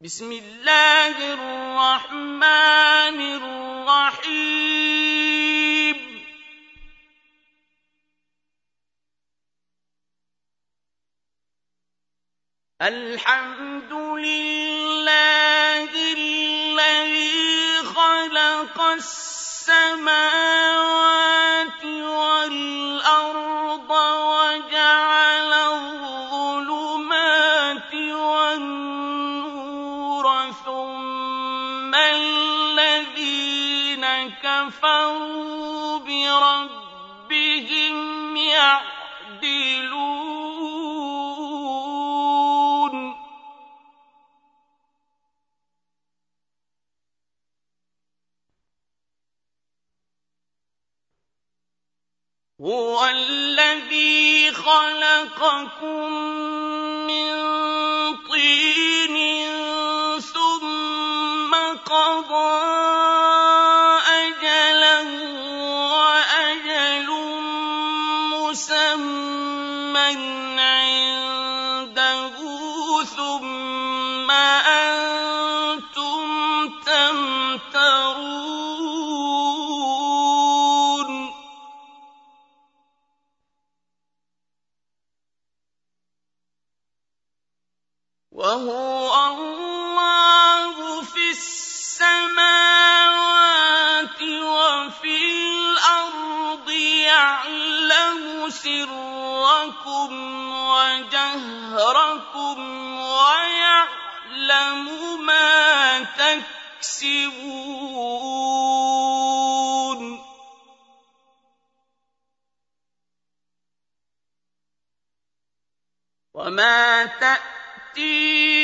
بسم الله الرحمن الرحيم. الحمد لله الذي خلق السماوات هو الذي خلقكم يعلم ما تكسبون. وما تأتي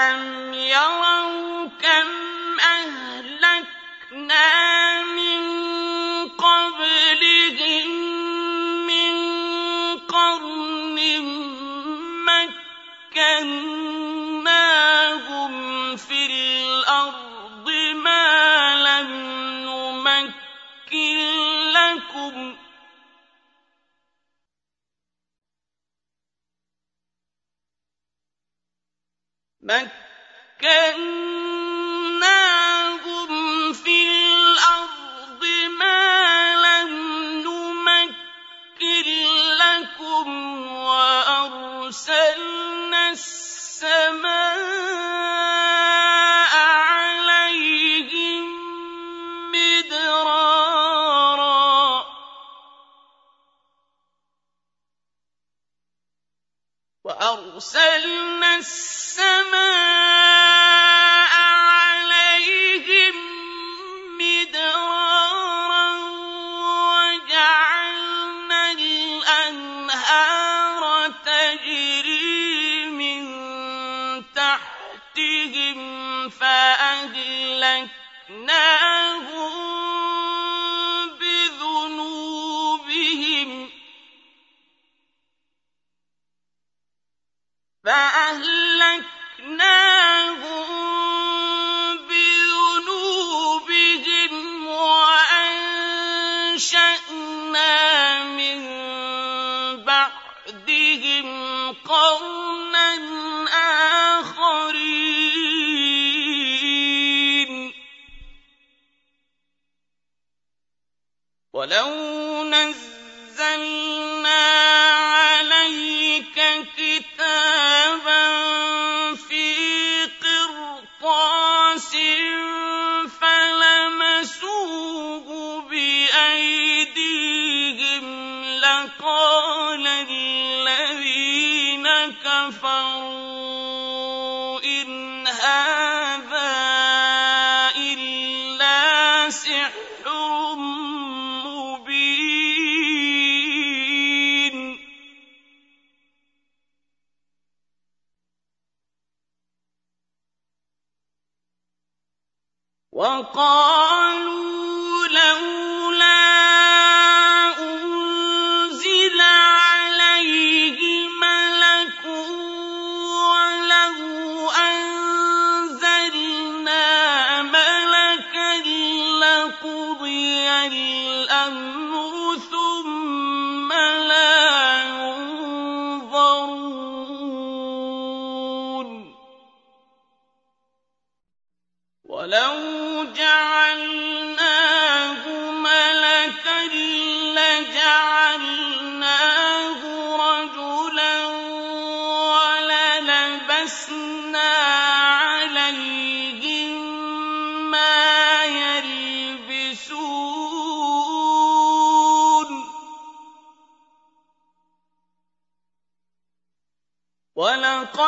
أَلَمْ يَرَوْا كَمْ أَهْلَكْنَا مِن لما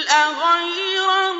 قل أغير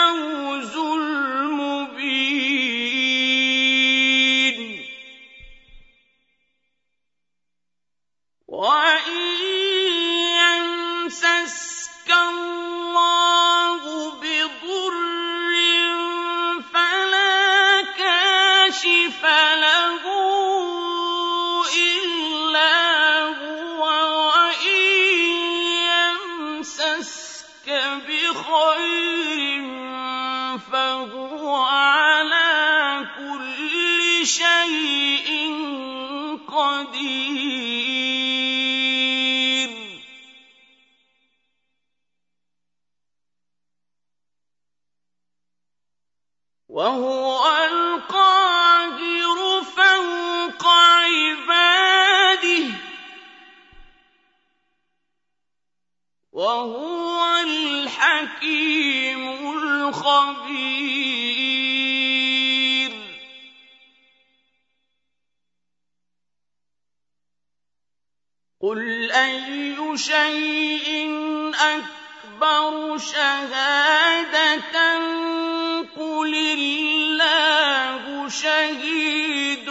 فوز شيء أكبر شهادة قل الله شهيد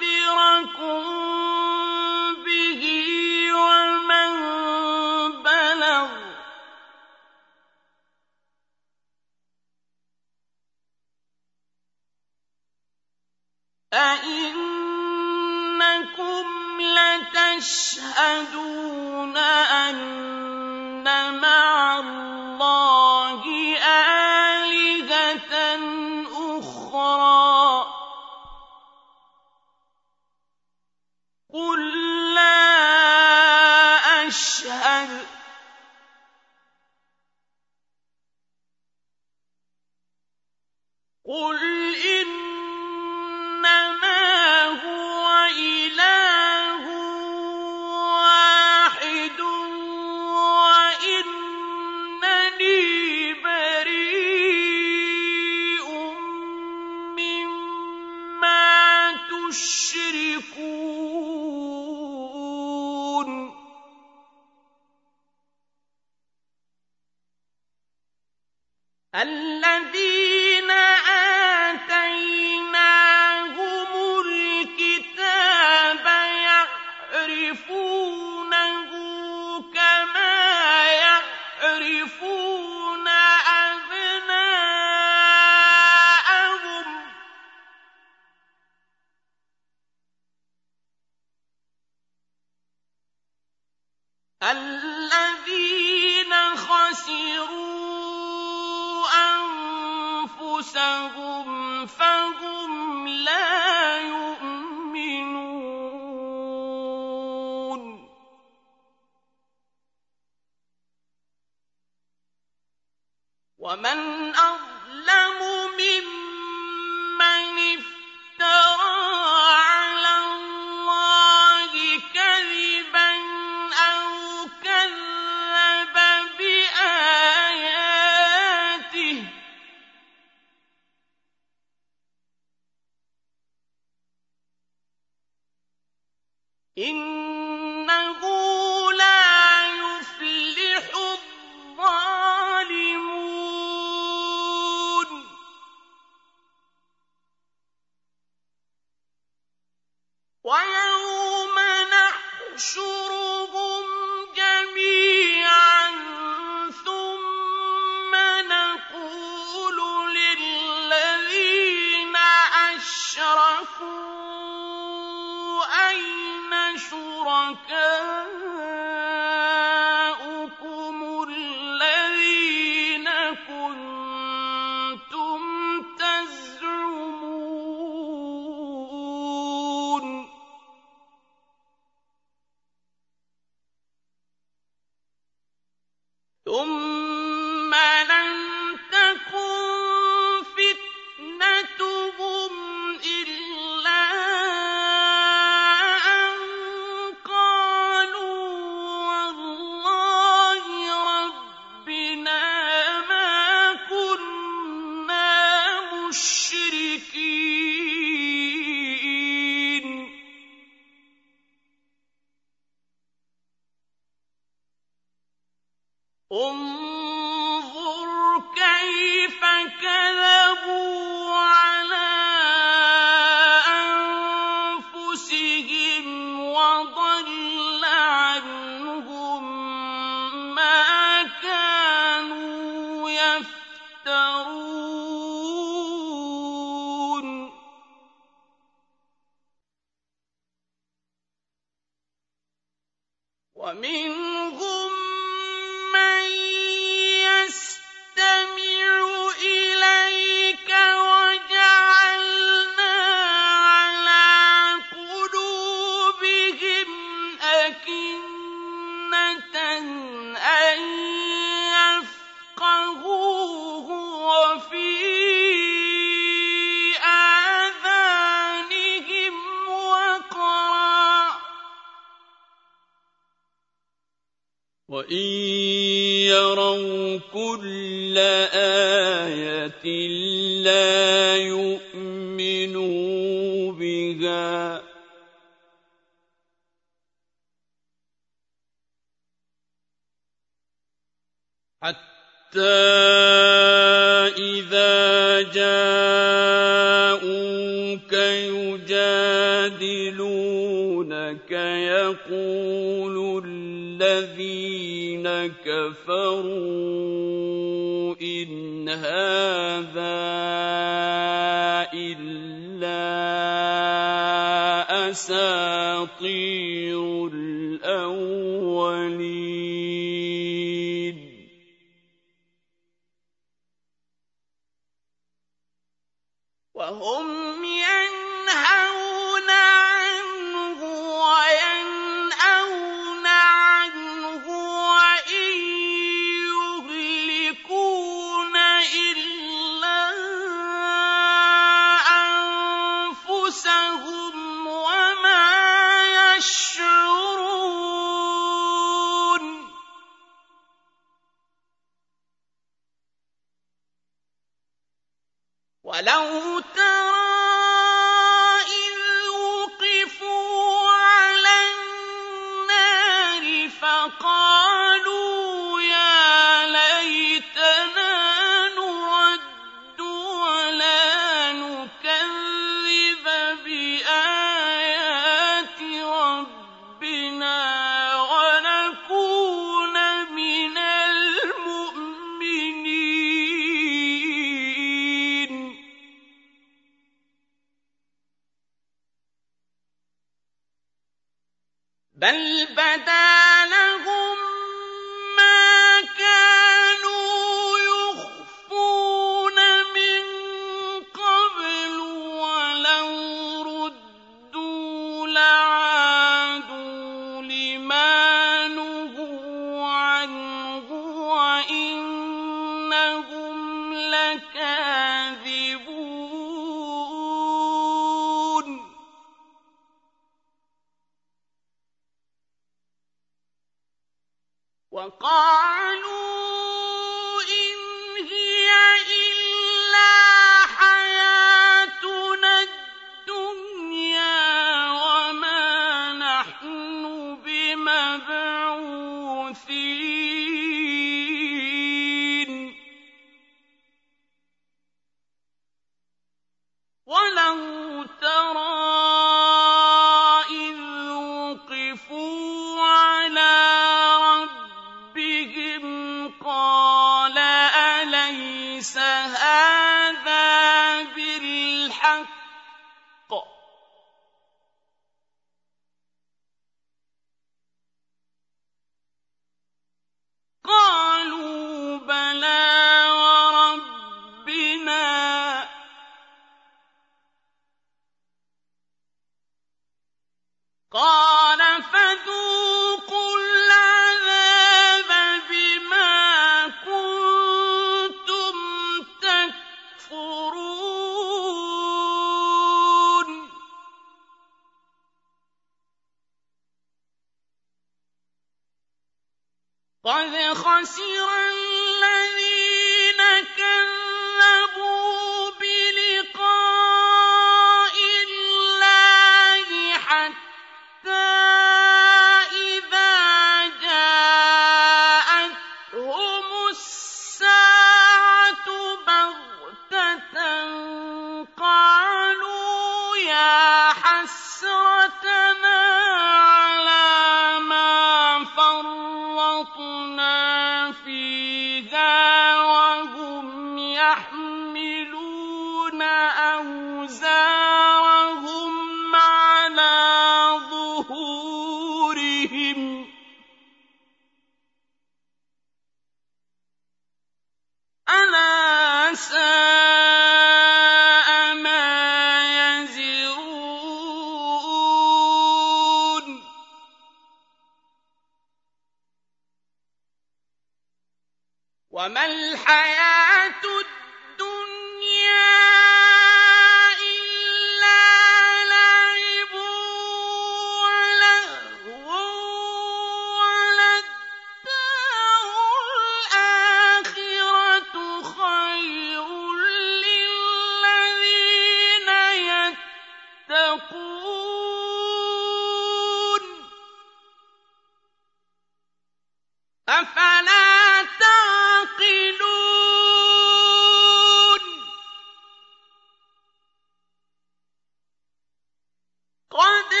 قَدْ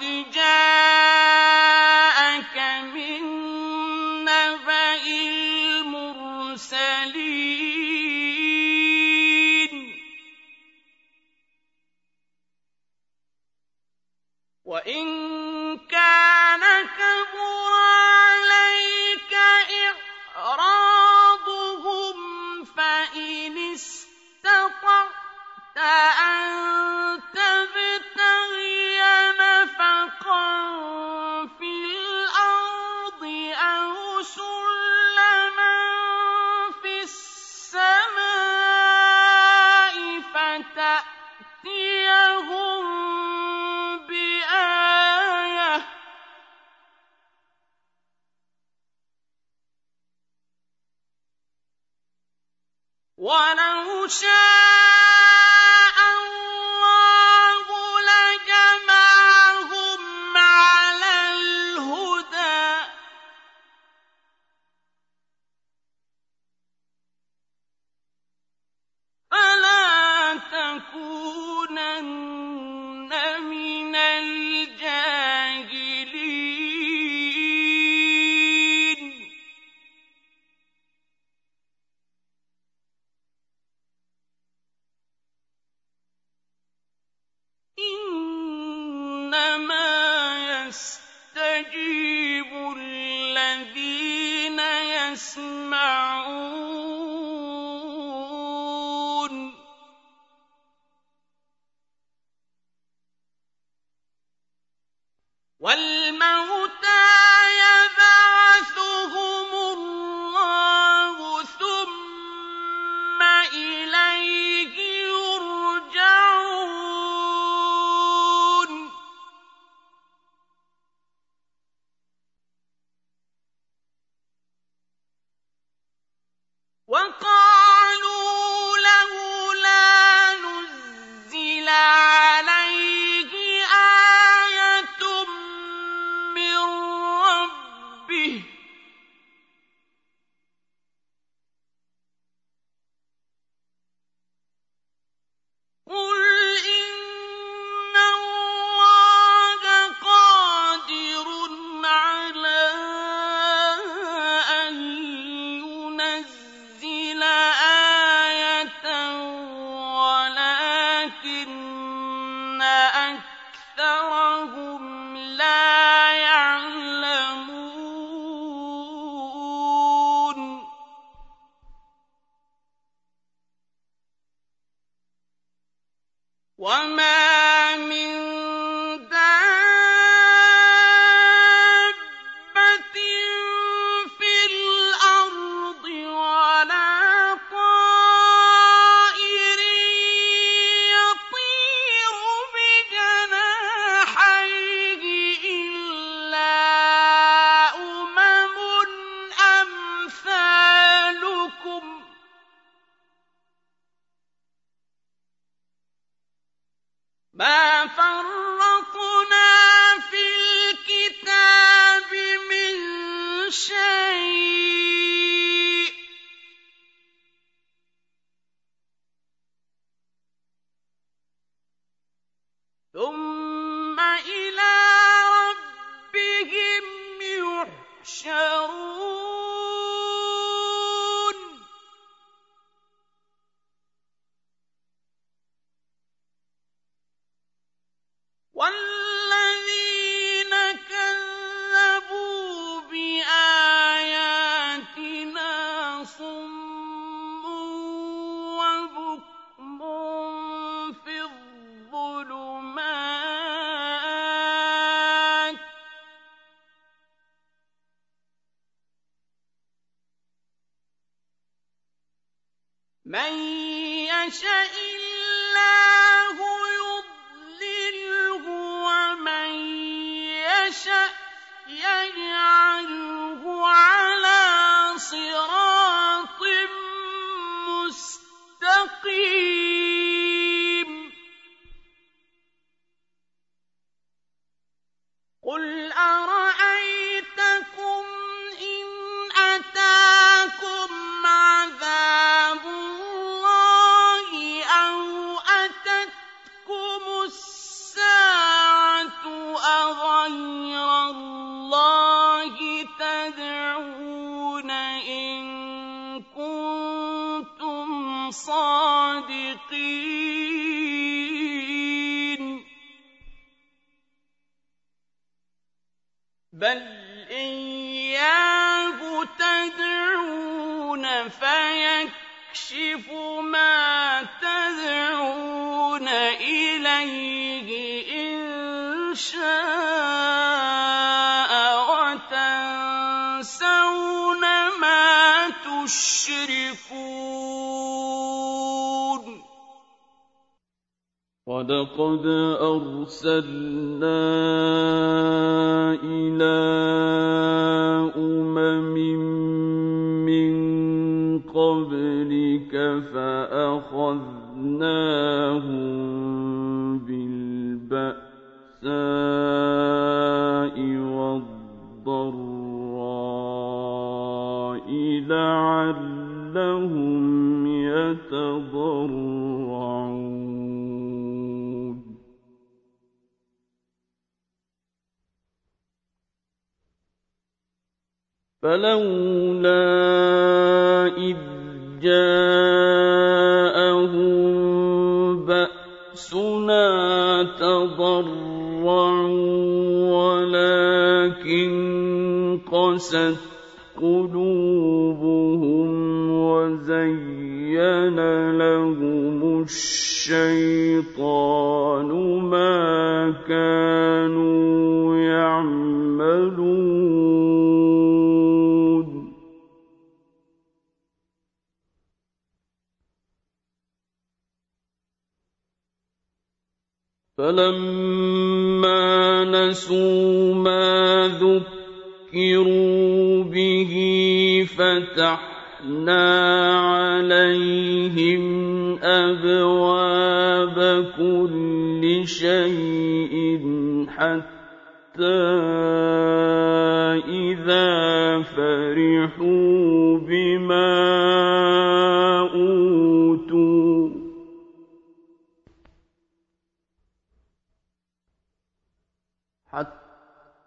وَلَقَدْ جَاءَكَ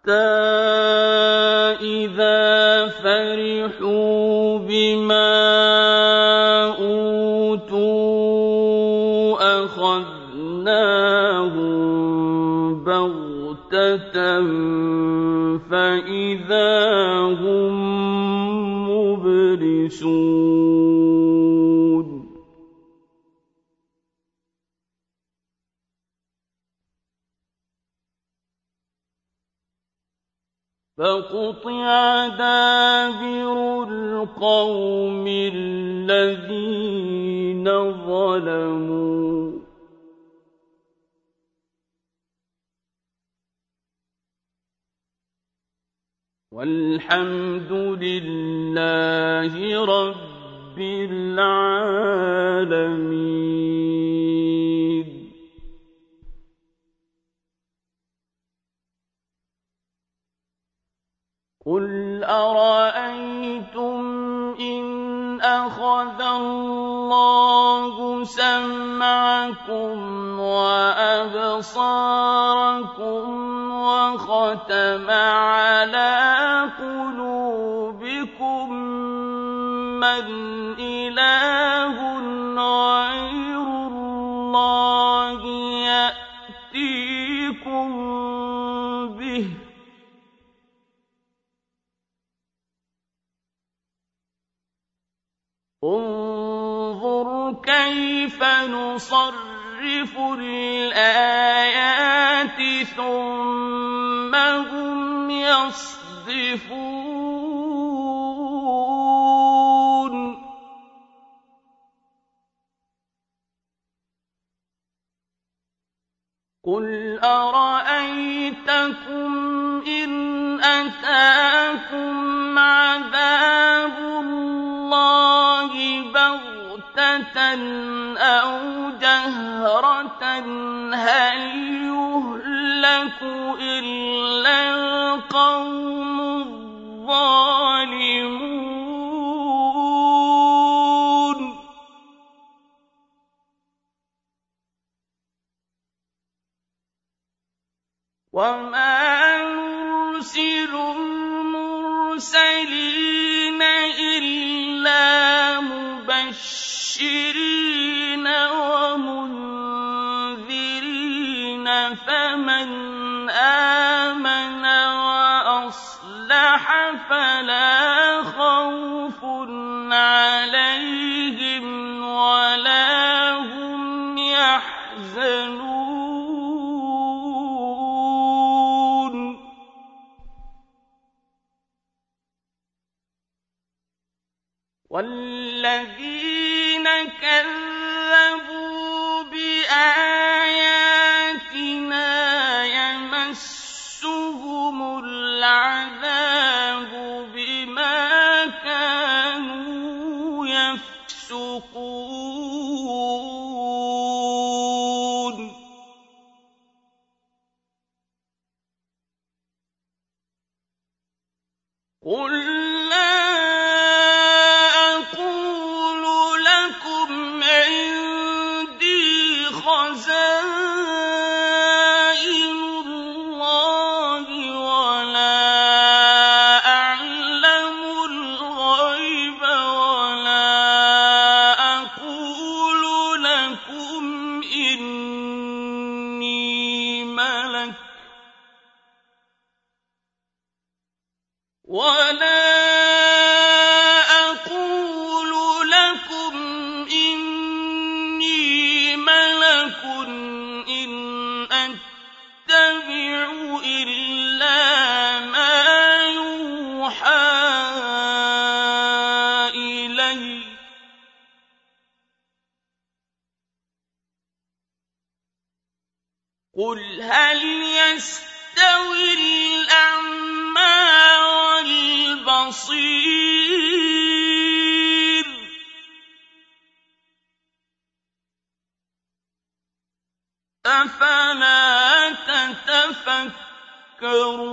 حَتَّىٰ فَقُطِعَ دَابِرُ الْقَوْمِ الَّذِينَ ظَلَمُوا ۚ. وَالْحَمْدُ تَتَفَكَّرُونَ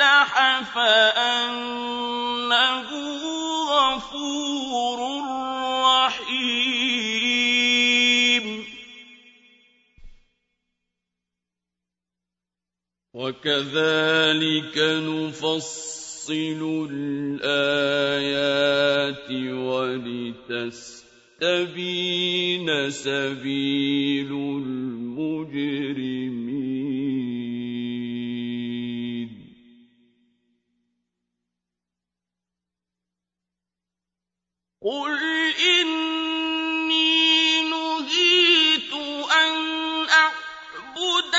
أَفْلَحَ فَأَنَّهُ غَفُورٌ رَّحِيمٌ وَكَذَلِكَ نُفَصِّلُ الْآيَاتِ وَلِتَسْتَبِينَ سَبِيلُ الْمُجْرِمِينَ قُلْ إِنِّي نُهِيتُ أَنْ أَعْبُدَ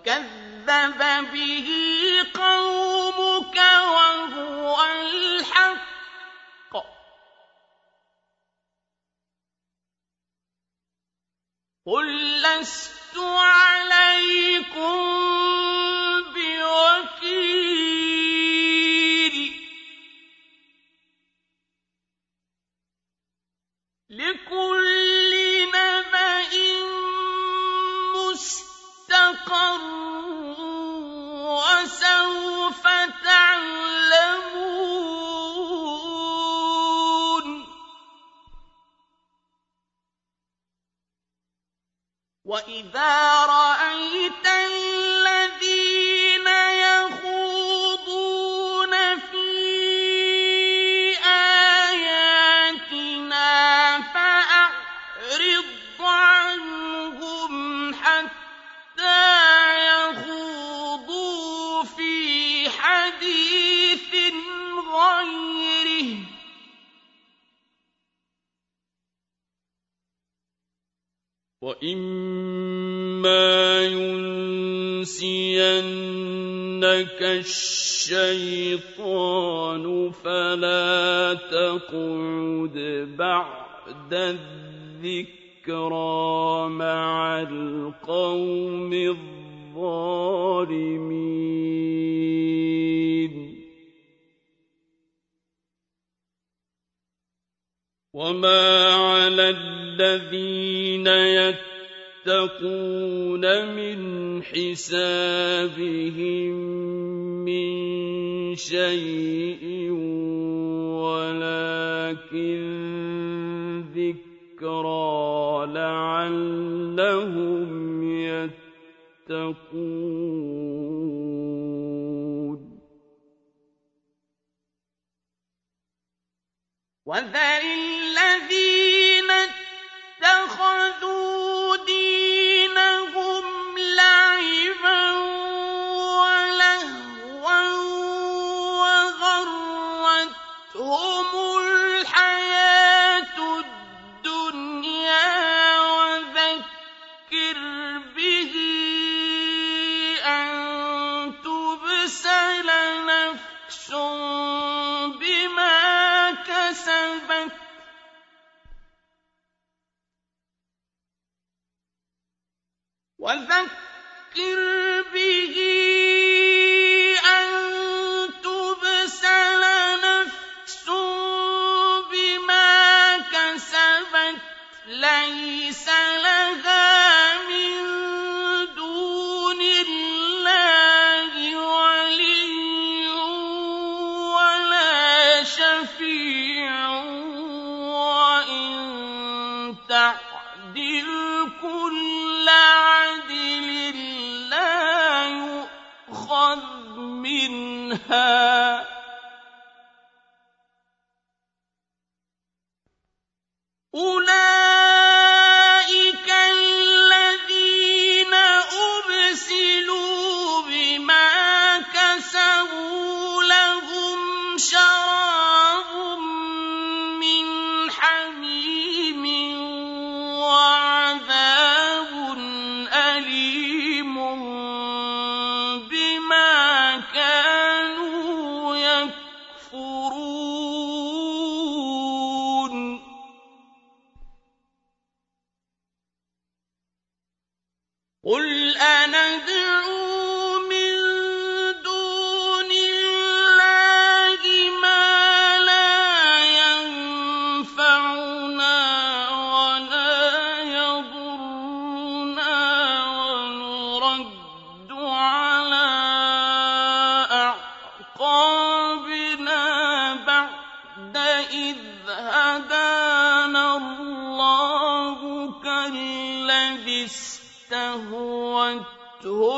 وكذب به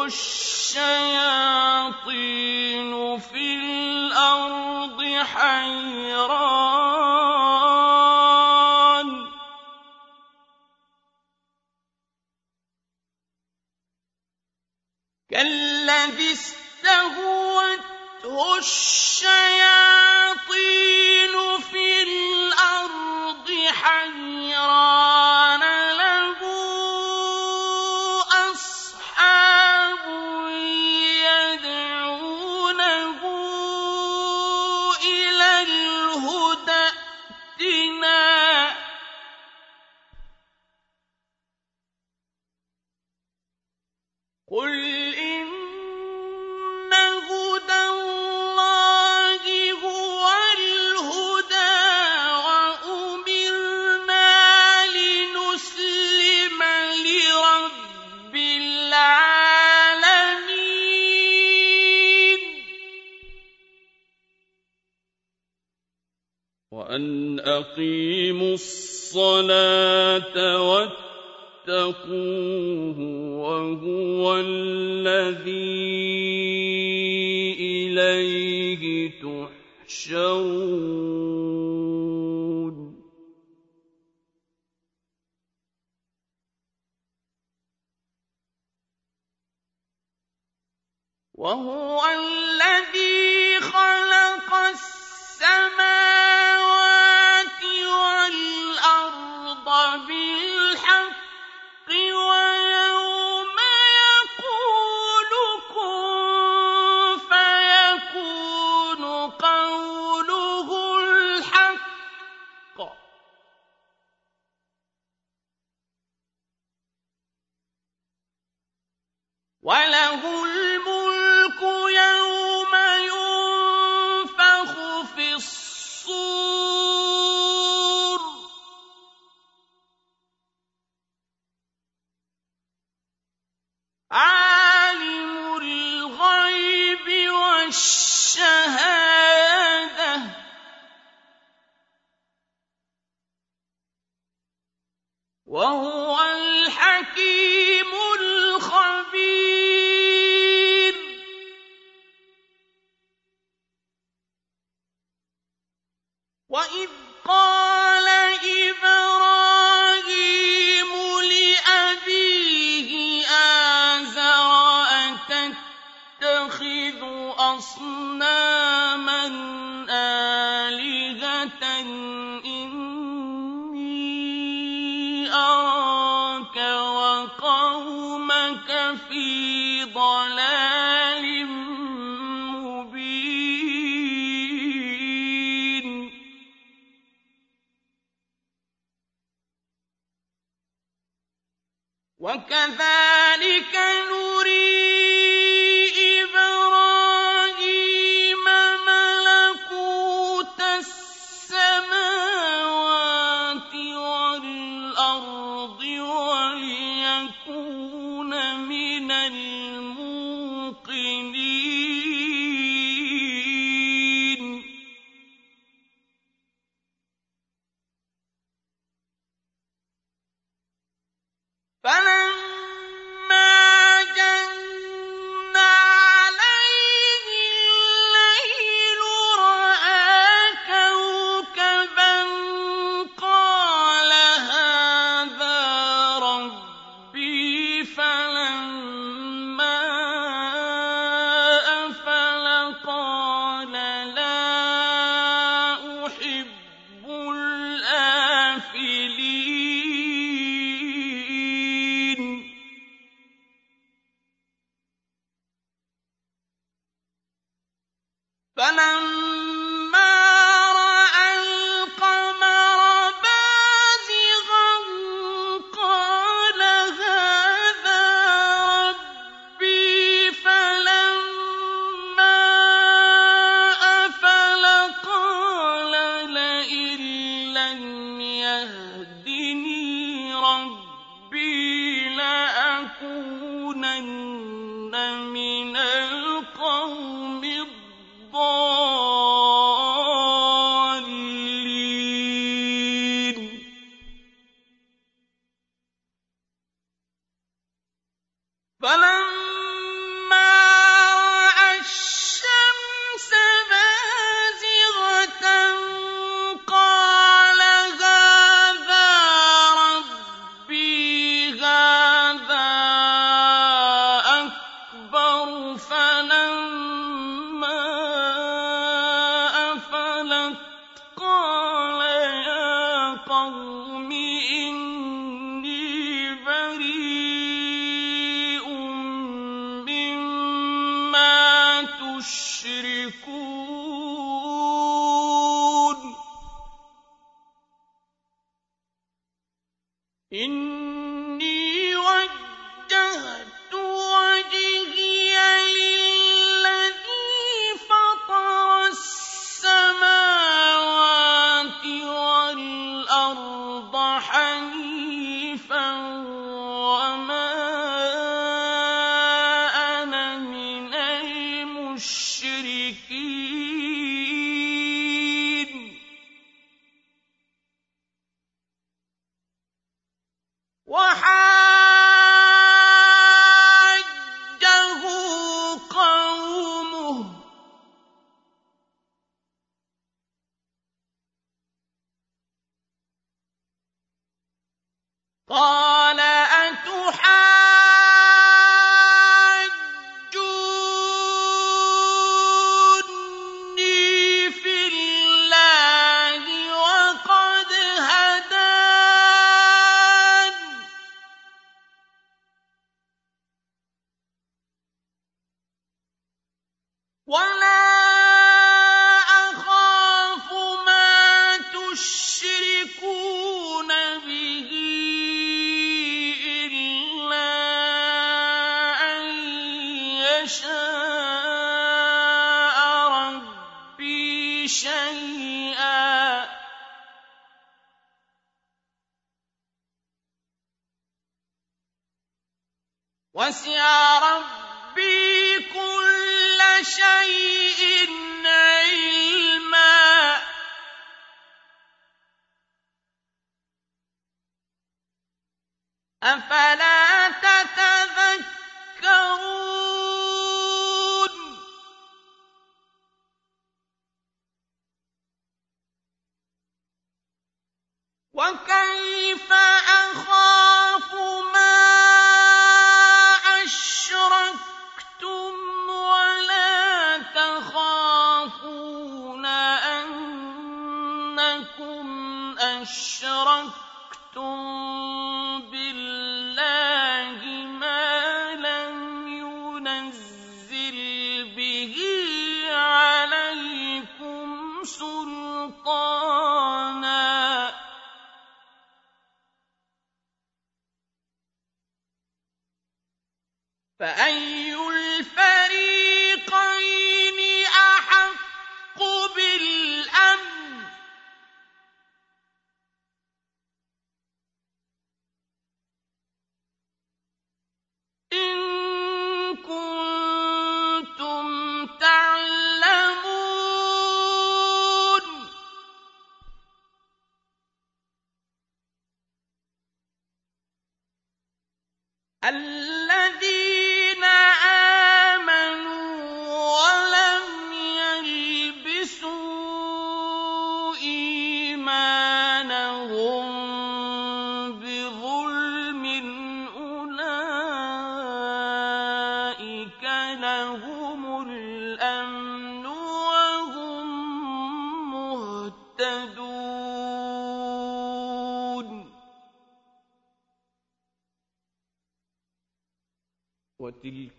الشَّيَاطِينُ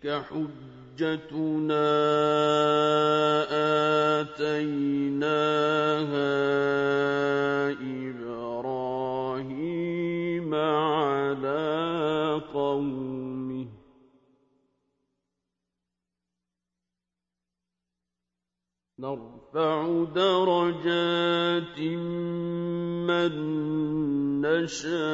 حجتنا آتيناها إبراهيم على قومه. نرفع درجات من نشاء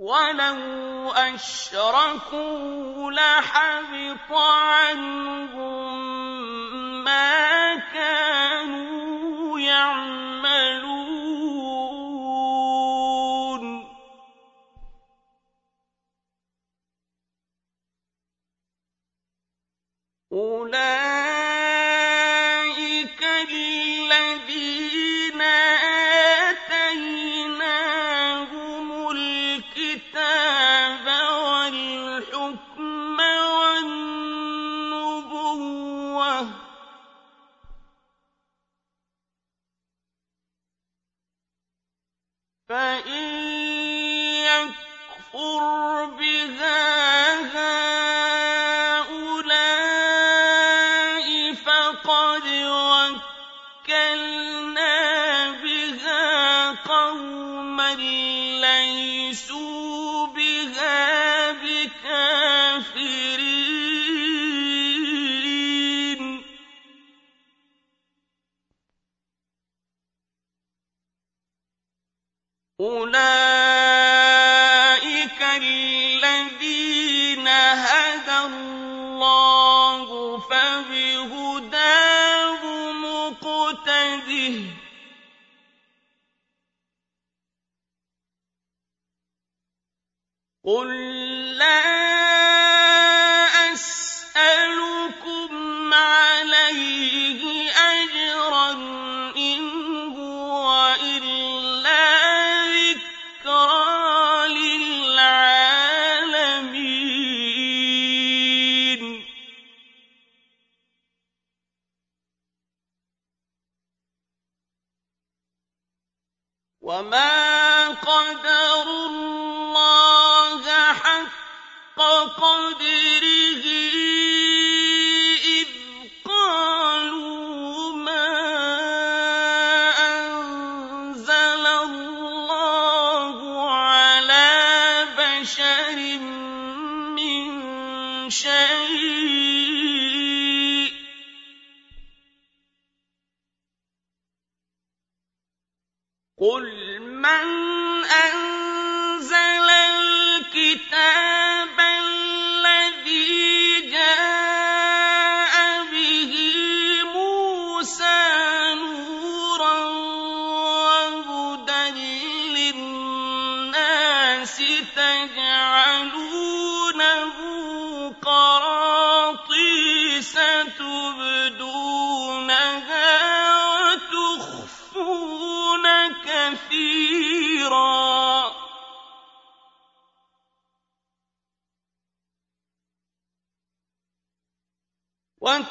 ولو أشركوا لحبط عنهم قل لا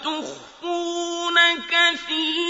وتخفون كثيرا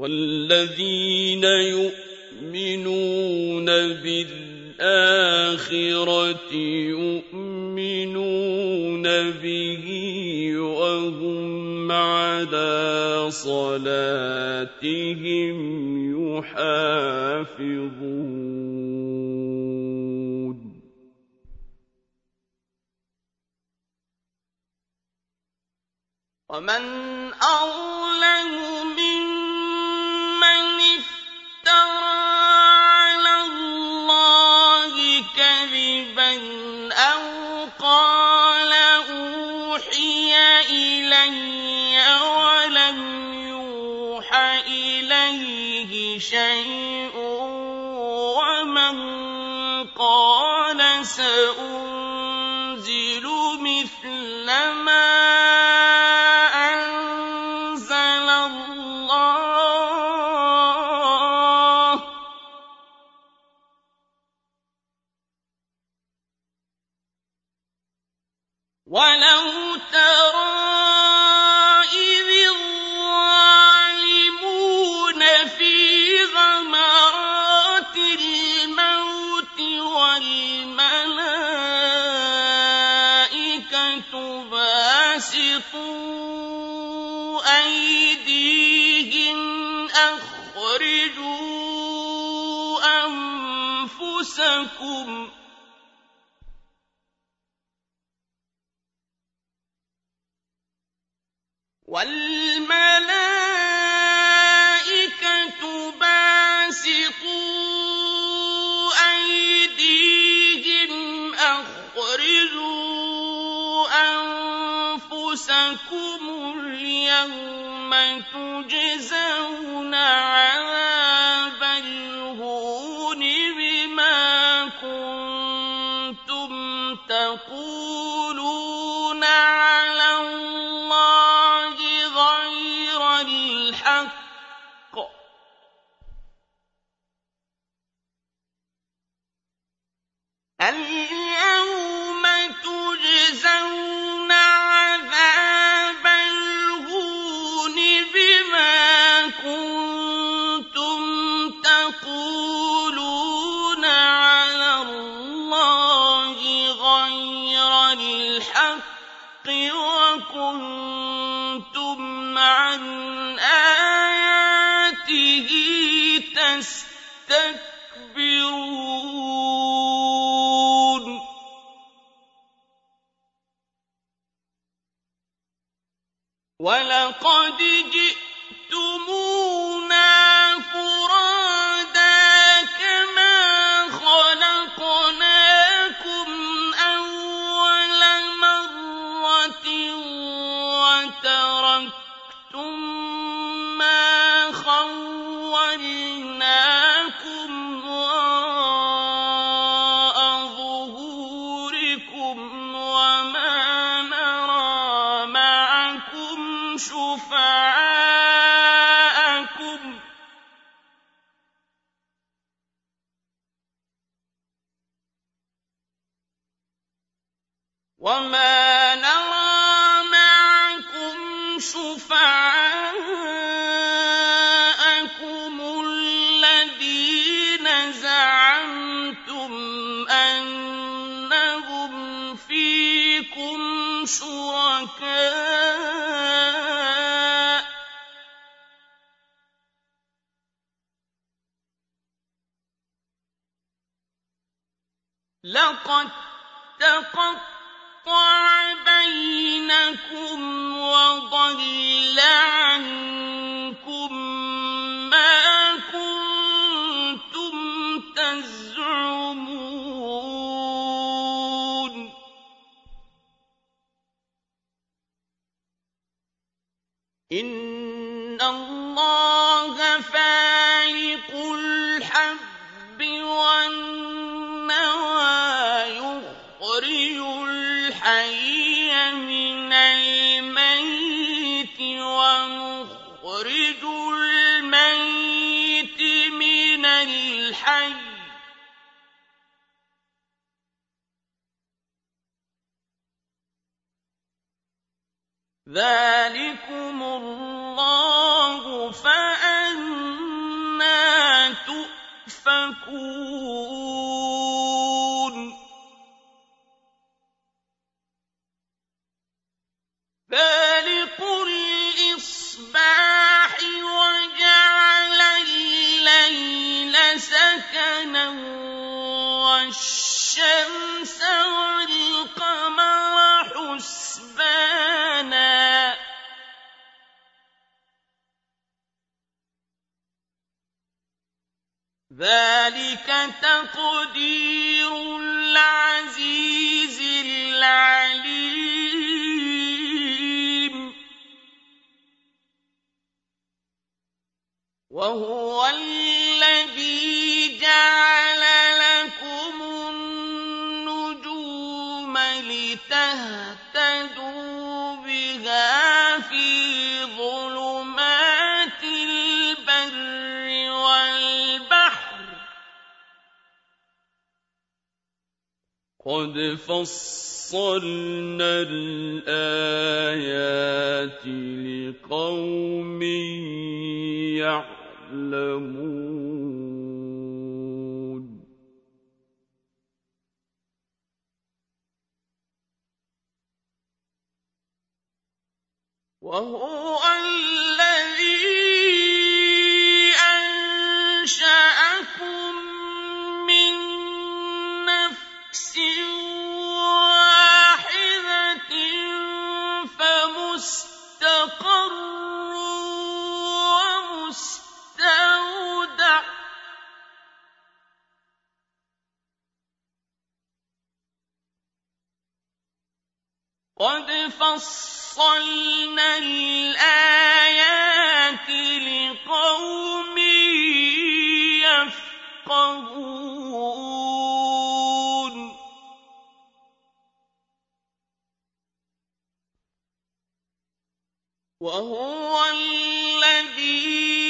والذين يؤمنون بالآخرة يؤمنون به وهم على صلاتهم يحافظون. ومن أظلم شيء ومن قال سأوتي كفوا أيديهن أخرجوا أنفسكم والملائكة لكم اليوم تجزون وَلَقَدْ جِئْتُمْ إِنَّ اللَّهَ فَالِقُ الْحَبِّ وَالنَّوَىٰ يُخْرِجُ الْحَيَّ مِنَ الْمَيِّتِ وَمُخْرِجُ الْمَيِّتِ مِنَ الْحَيِّ ۚ ذَٰلِكُمُ تَقْدِيرُ الْعَزِيزِ الْعَلِيمِ. وَهُوَ الَّذِي جَعَلَ قَدْ فَصَّلْنَا الْآيَاتِ لِقَوْمٍ يَعْلَمُونَ. وَهُوَ الَّذِي قَدْ فَصَّلْنَا الْآيَاتِ لِقَوْمٍ يَفْقَهُونَ. وَهُوَ الَّذِي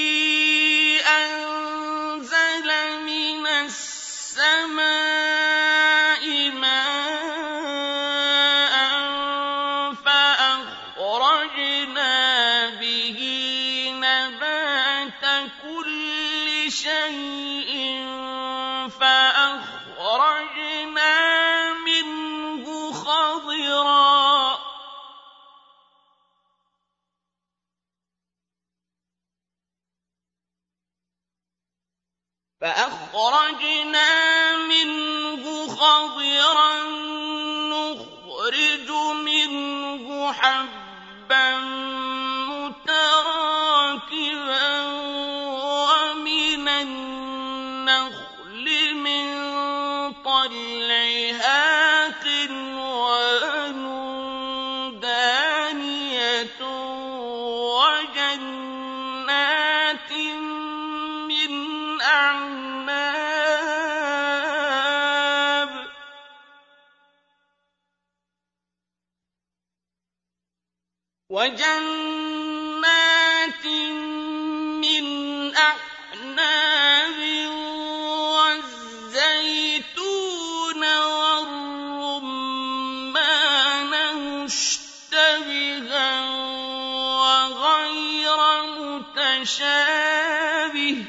مُتَشَابِهٍ ۗ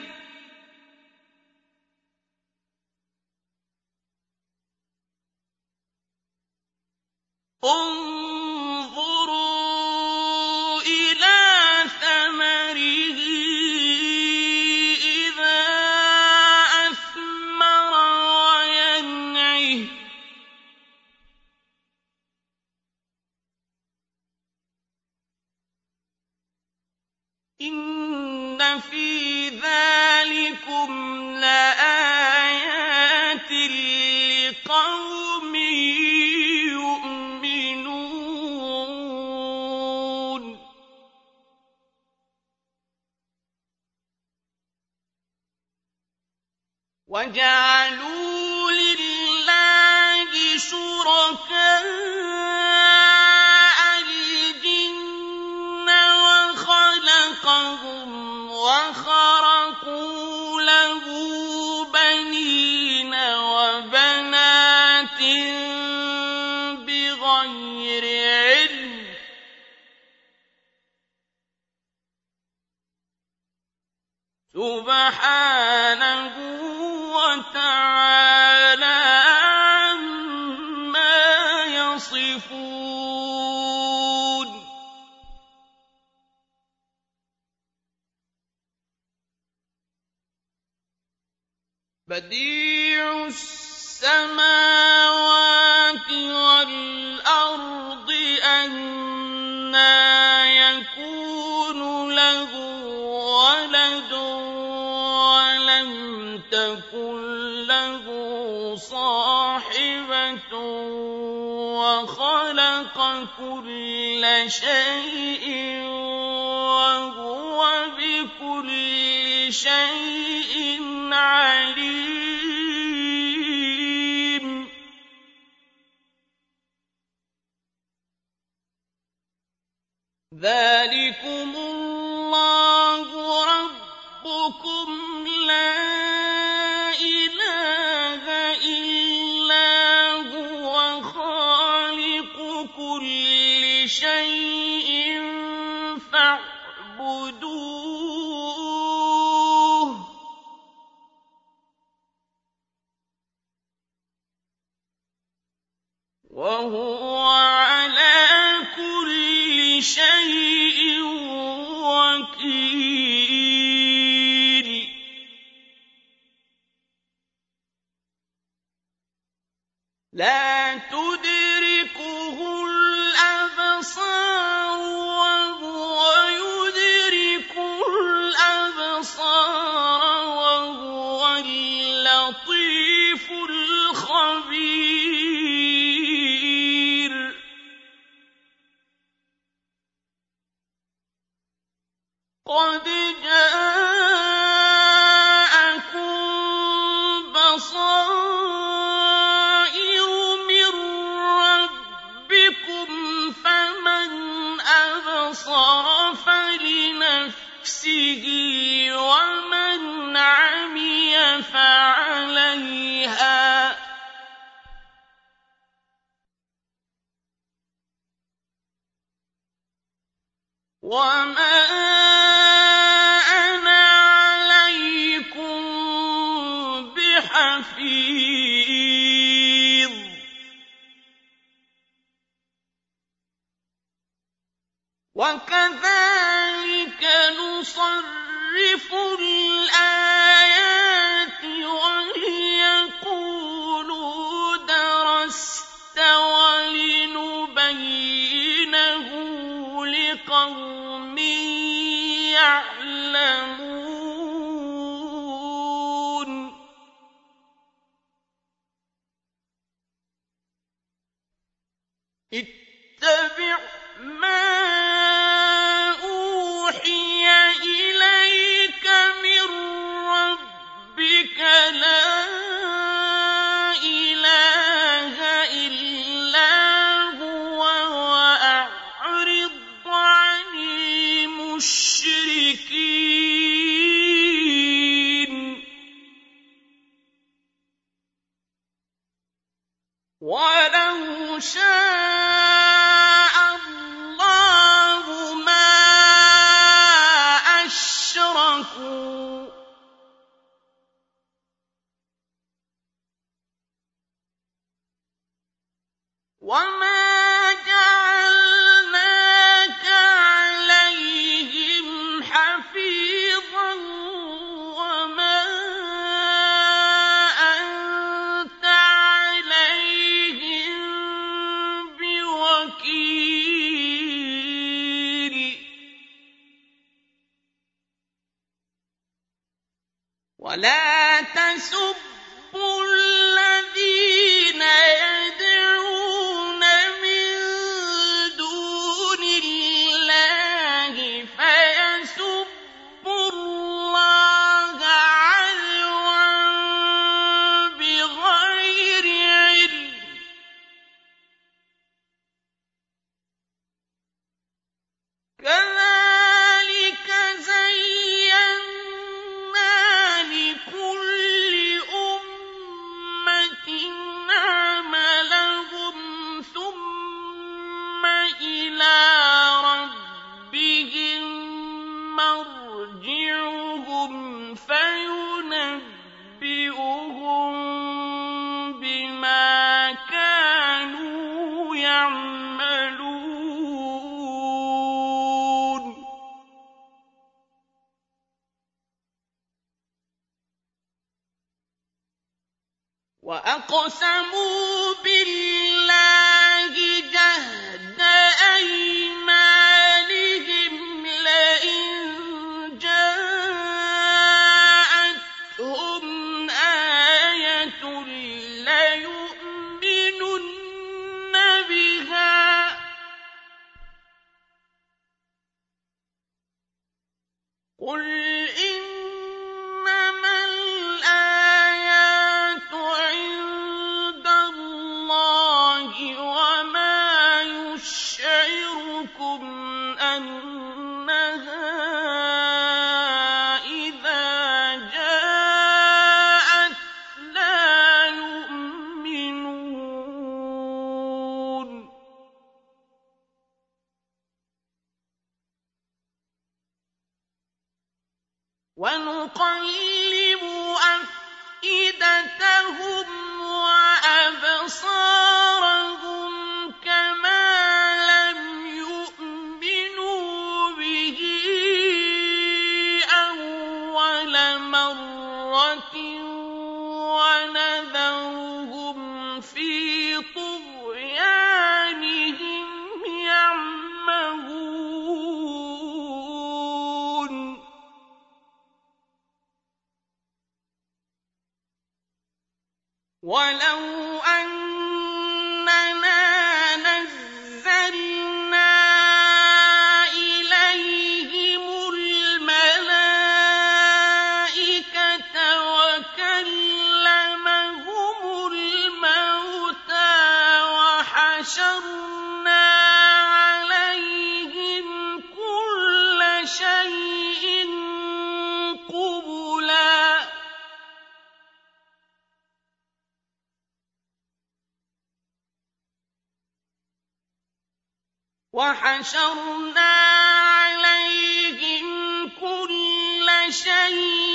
انظُرْ اتَّبِعْ مَا إِلَيْكَ مِن رَّبِّكَ ۖ لَا شيء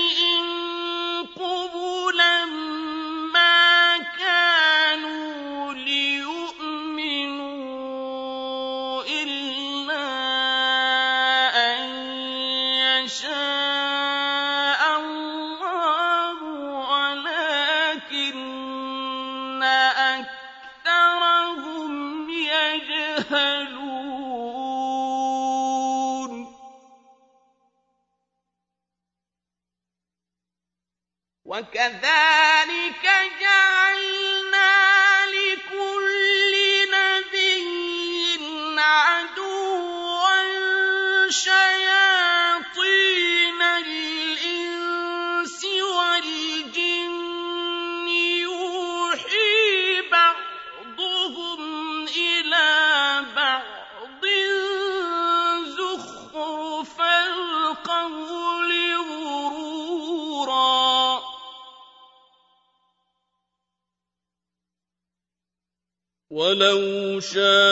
وَلَوْ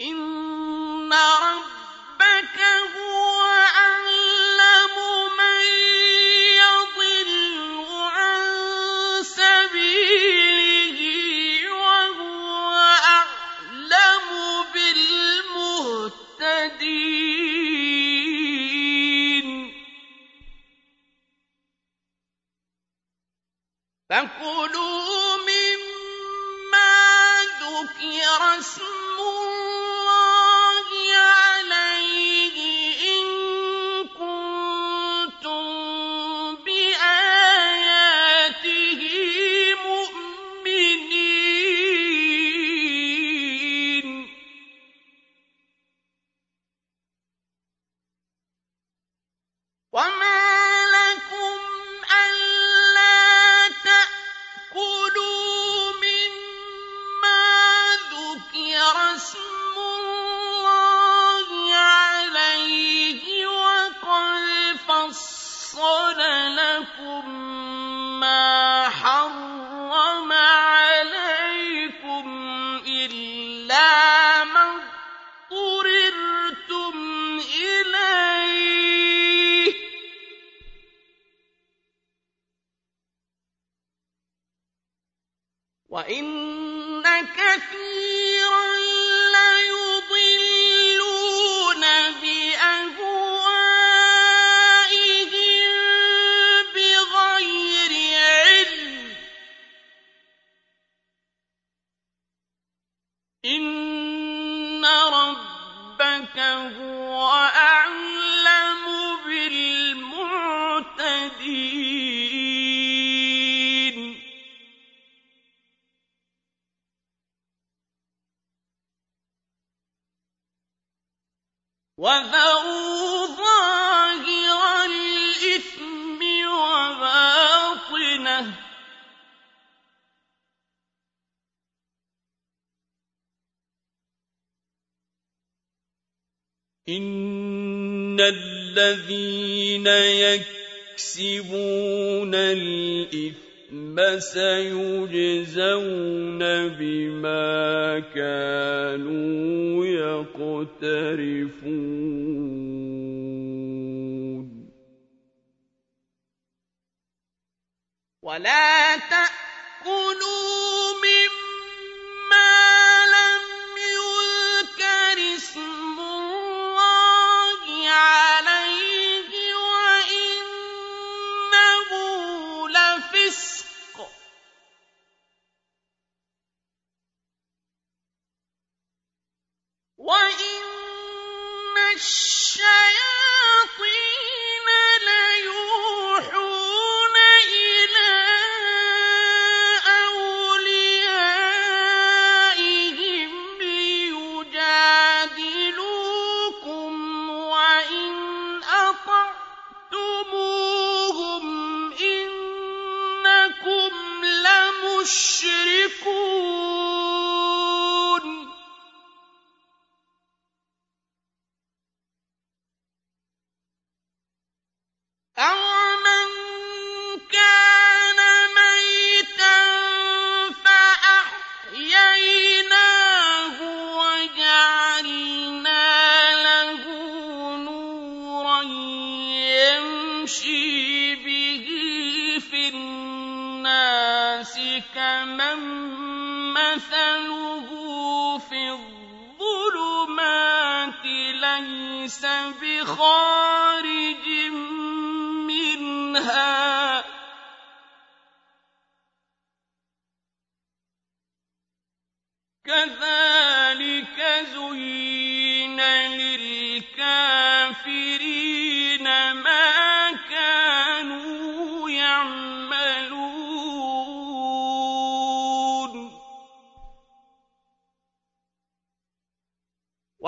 إِنَّ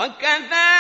فمن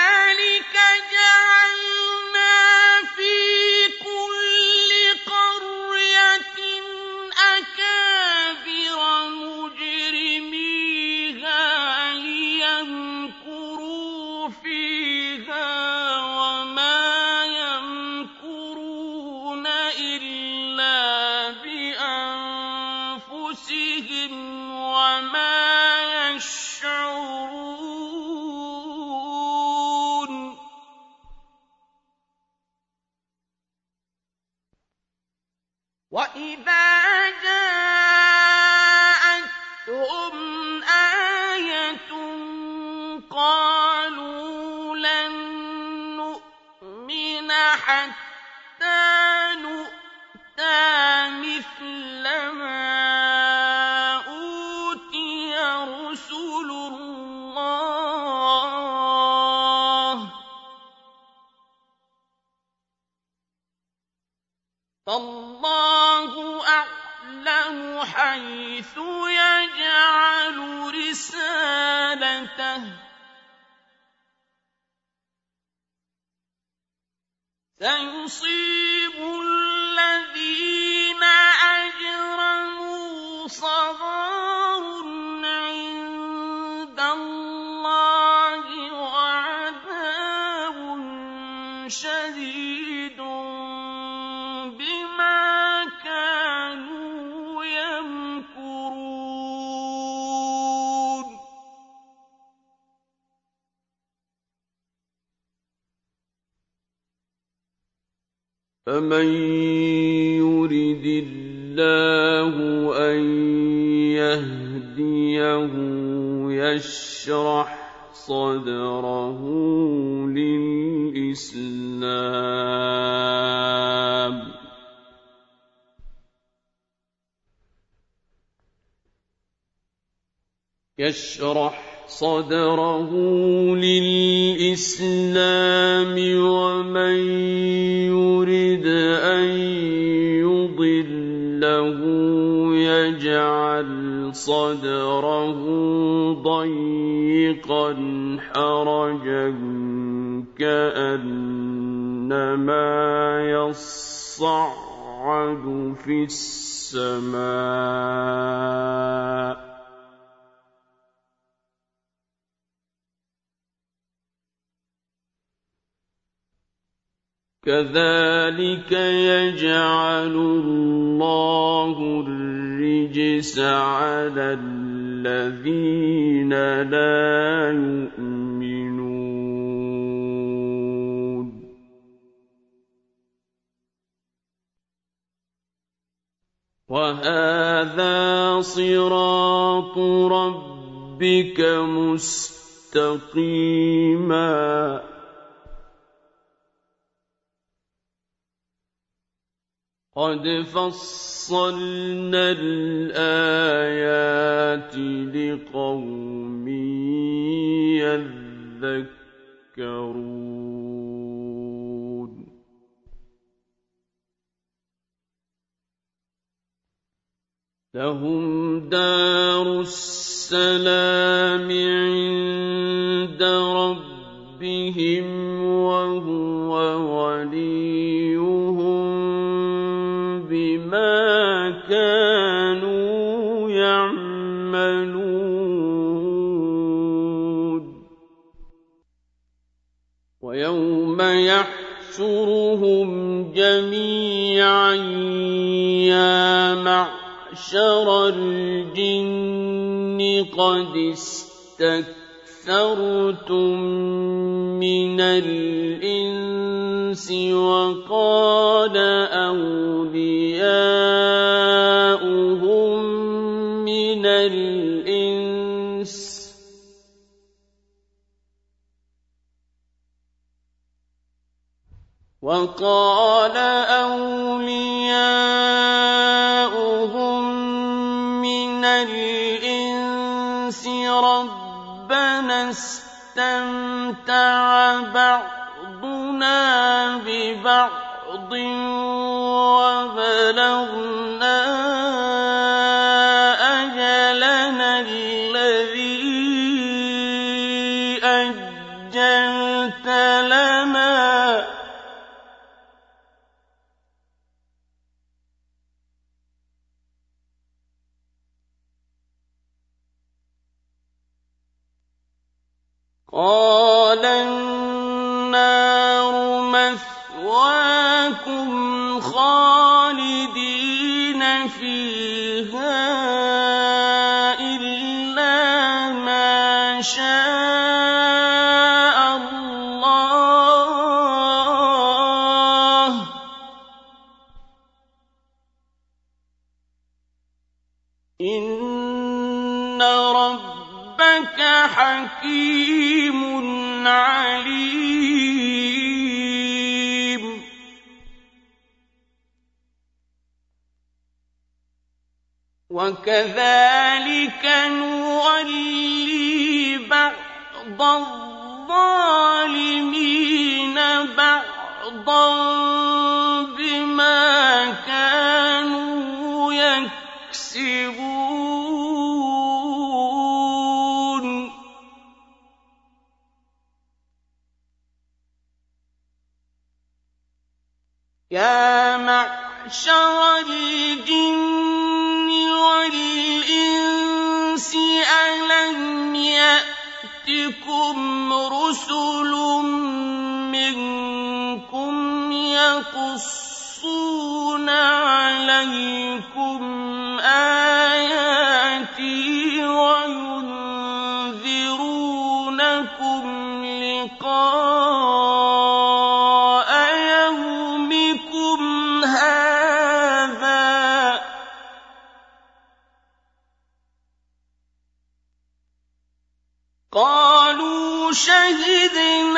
يشرح صدره للإسلام ومن يرد أن يضله يجعل صدره ضيقا حرجا كأنما يصعد في السماء مستقيما. قد فصلنا الآيات لقوم يذكرون. لهم دار السلام عند ربهم وهو وليهم بما كانوا يعملون. ويوم يحشرهم جميعا يا معشر الجن قد استكثرتم من الإنس وقال أولياؤهم من الإنس وقال ببعض وكذلك نولي بعض الظالمين بعضا رسل إذ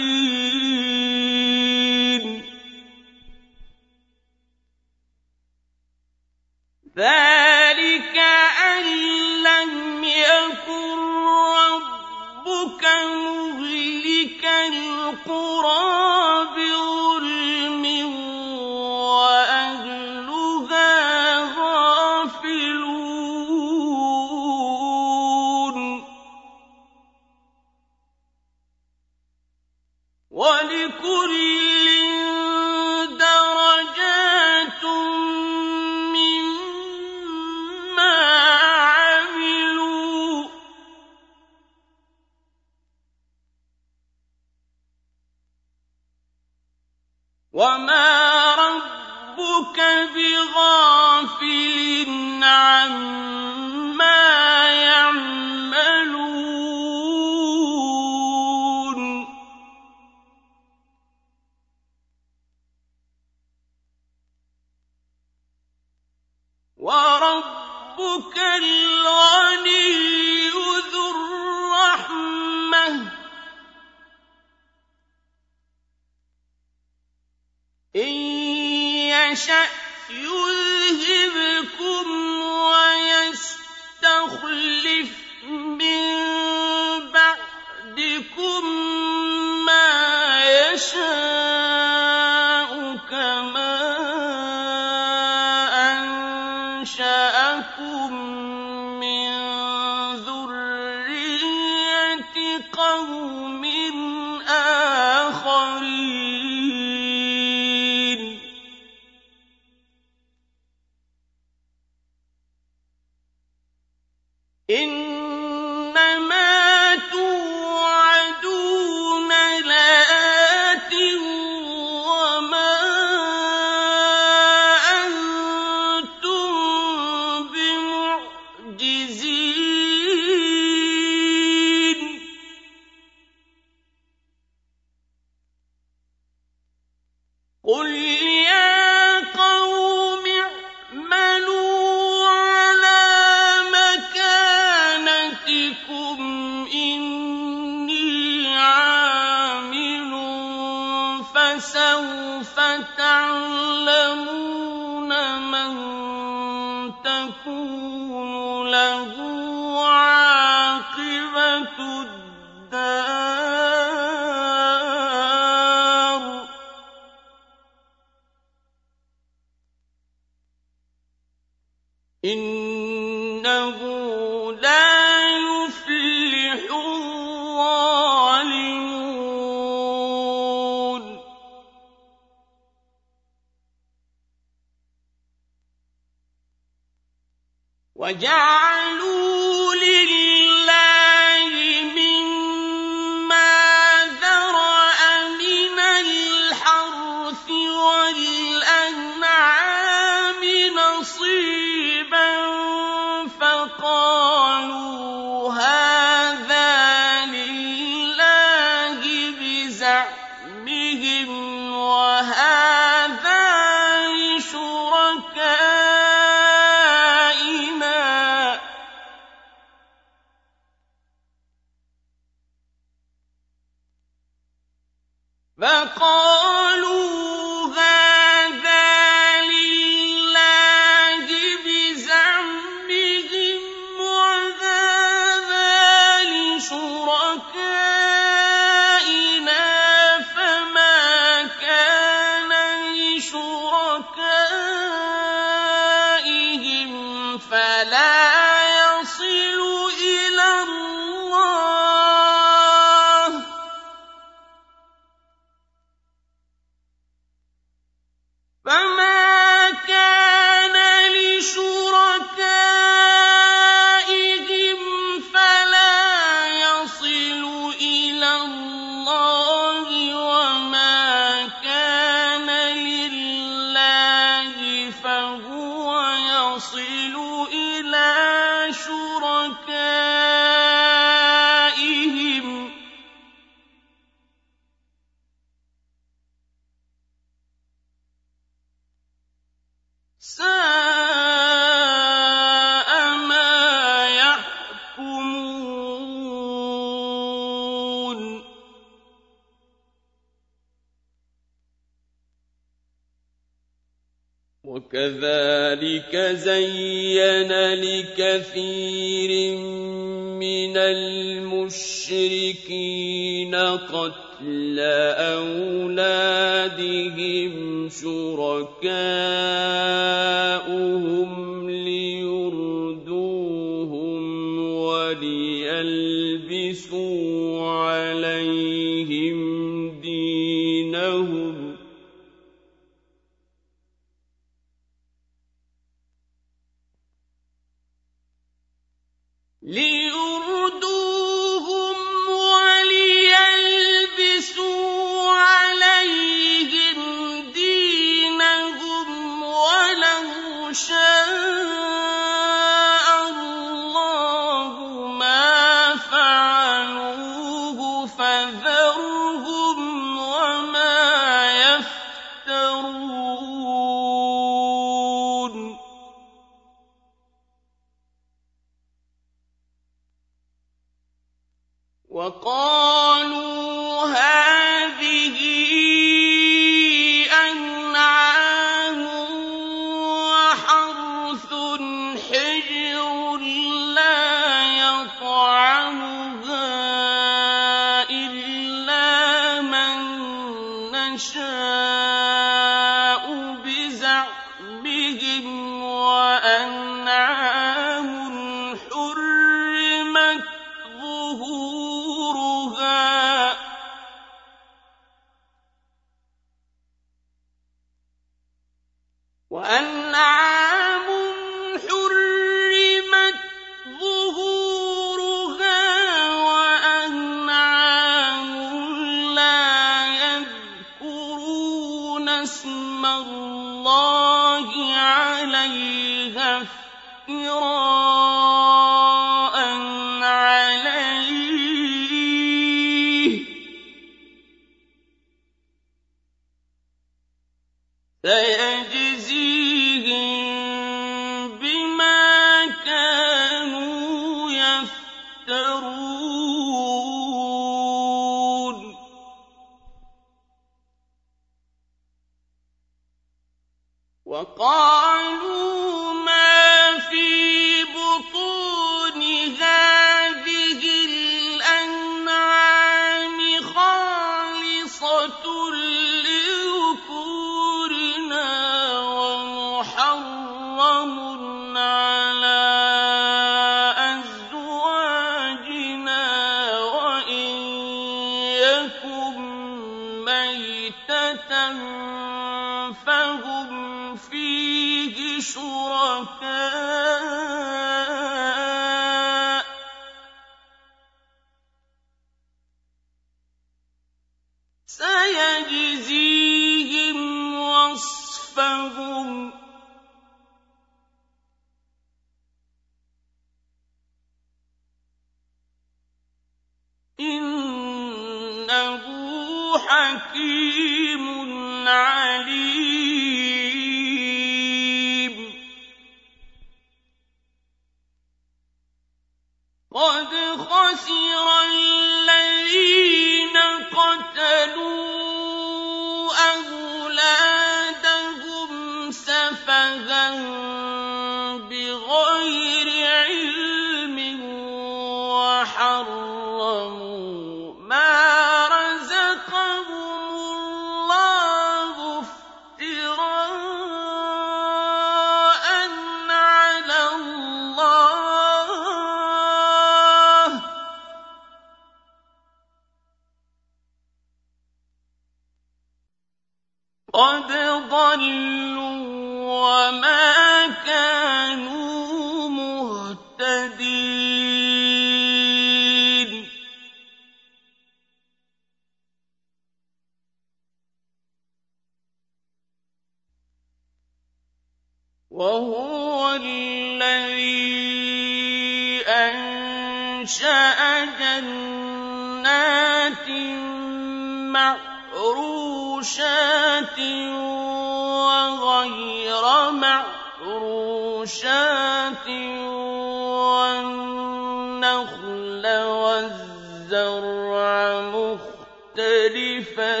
والنخل والزرع مختلفا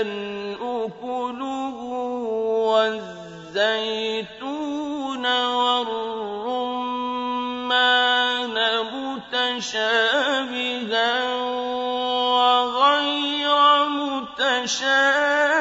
أكله والزيتون والرمان متشابها وغير متشابه.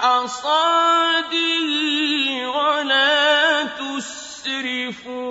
بِحَصَادِهِ وَلَا تُسْرِفُوا.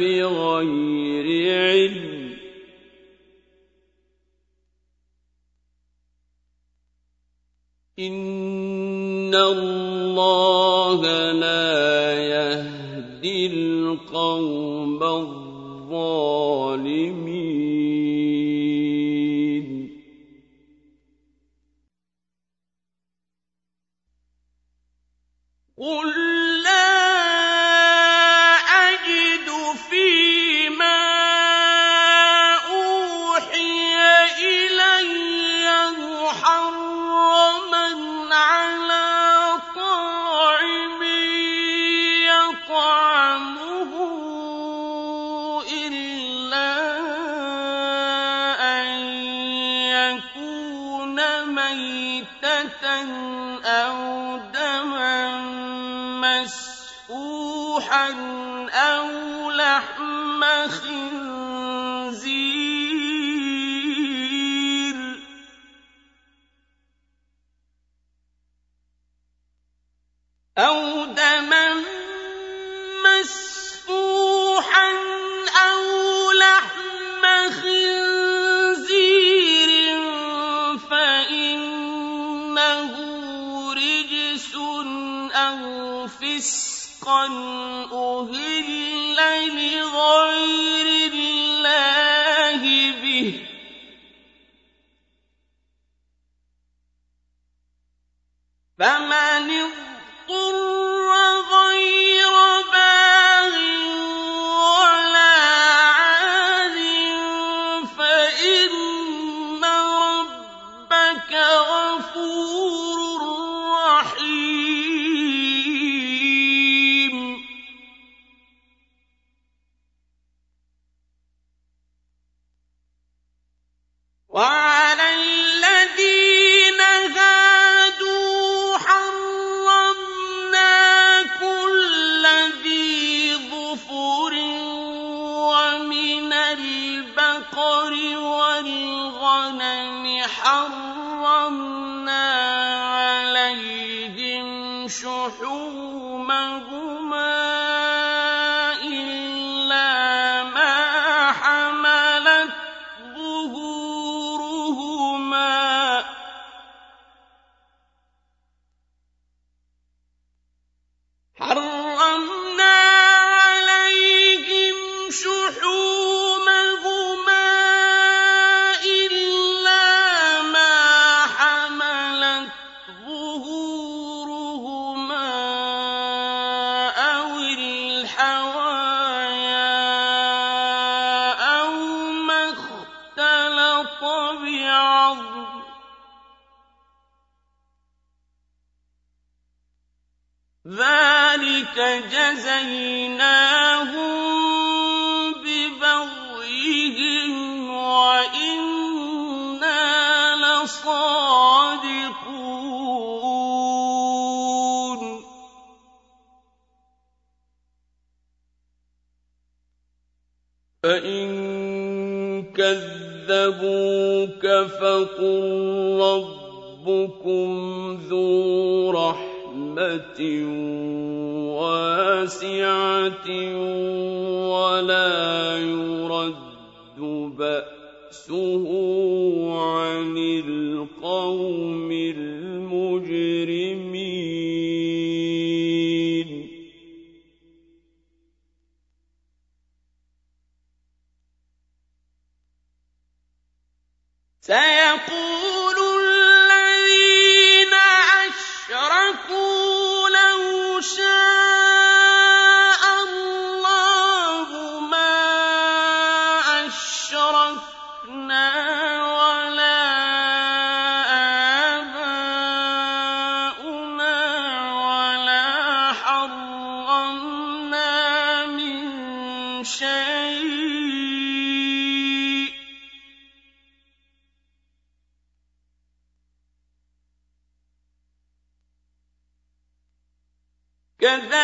بِغَيْرِ عِلْمٍ ۗ. إِنَّ اللَّهَ لَا يَهْدِي الْقَوْمَ الظَّالِمِينَ. قُل فقل ربكم ذو رحمة واسعة كَذَٰلِكَ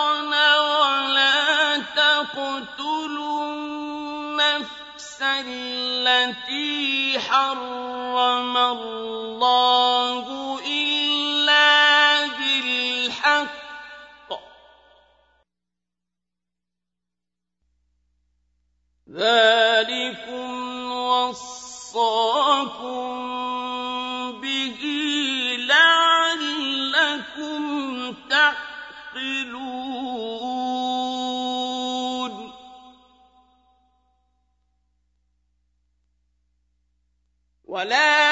حرام ولا تقتلوا النفس التي حرم الله إلا بالحق ذلكم وصاكم ولا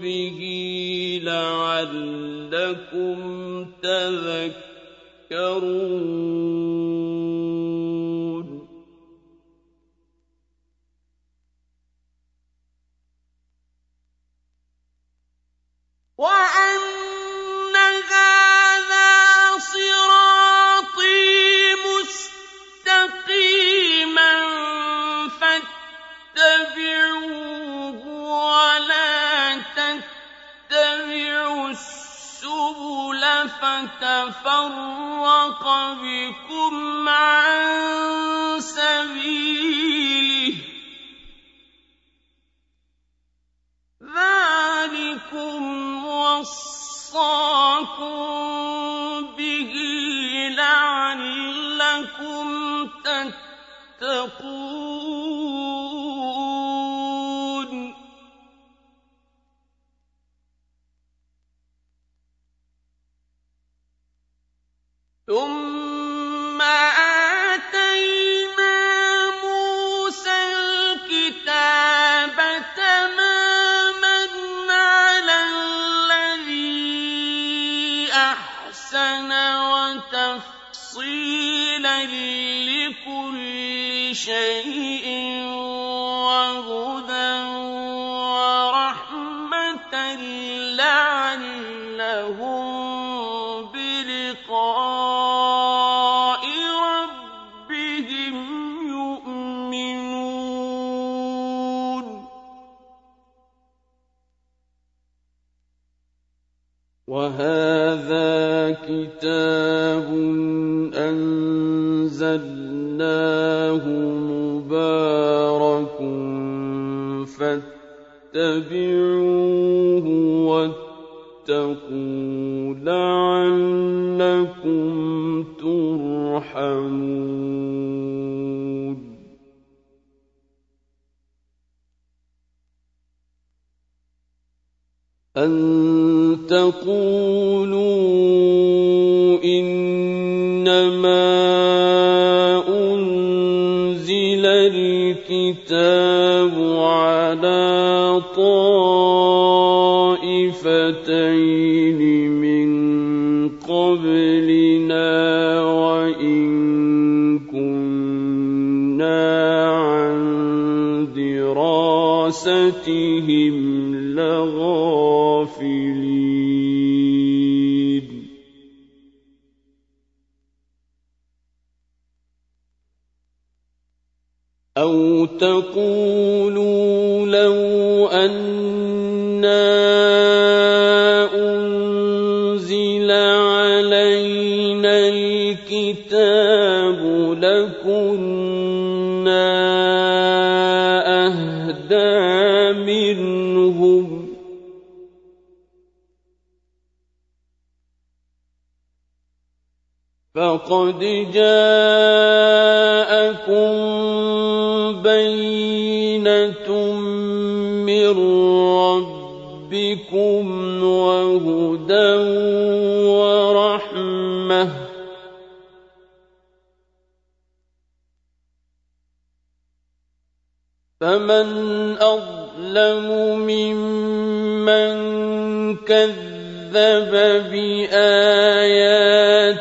به لعلكم تذكرون شيء واتبعوه واتقوا لعلكم ترحمون الكتاب على طائفتين من قبلنا وإن كنا عن دراستهم تقولوا لو أنا أنزل علينا الكتاب لكنا أهدى منهم. فقد جاءكم ربكم وهدى ورحمة. فمن أظلم ممن كذب بآيات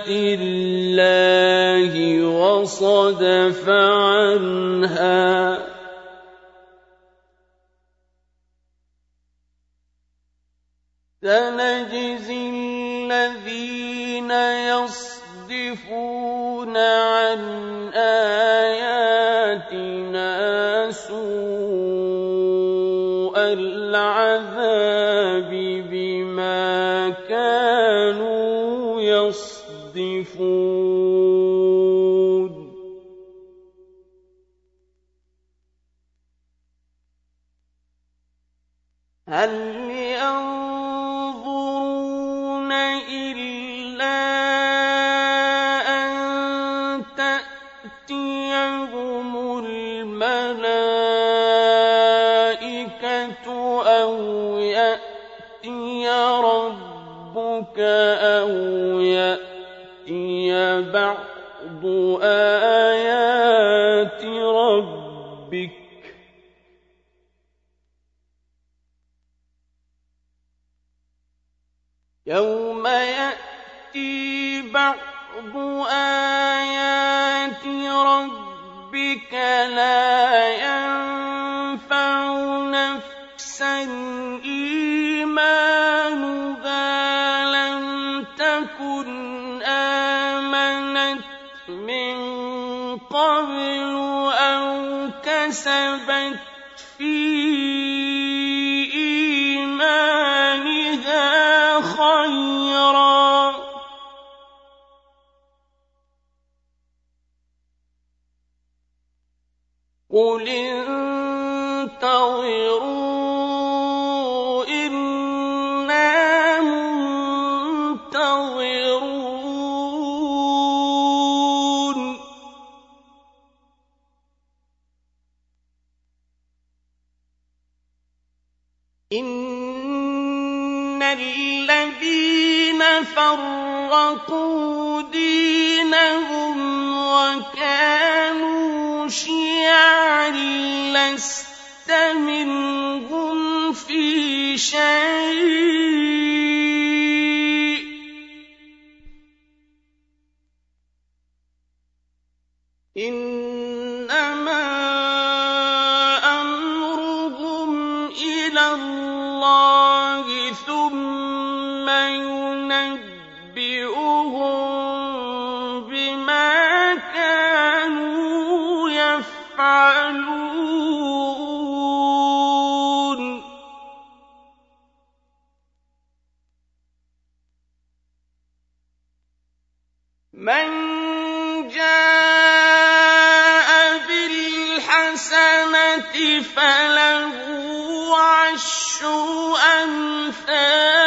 الله وصدف عنها هل ينظرون إلا أن تأتيهم الملائكة أو يأتي ربك أو يأتي بعض آيات كسبت فرقوا دينهم وكانوا شيعا لست منهم في شيء. من جاء بالحسنة فله عشر أمثالها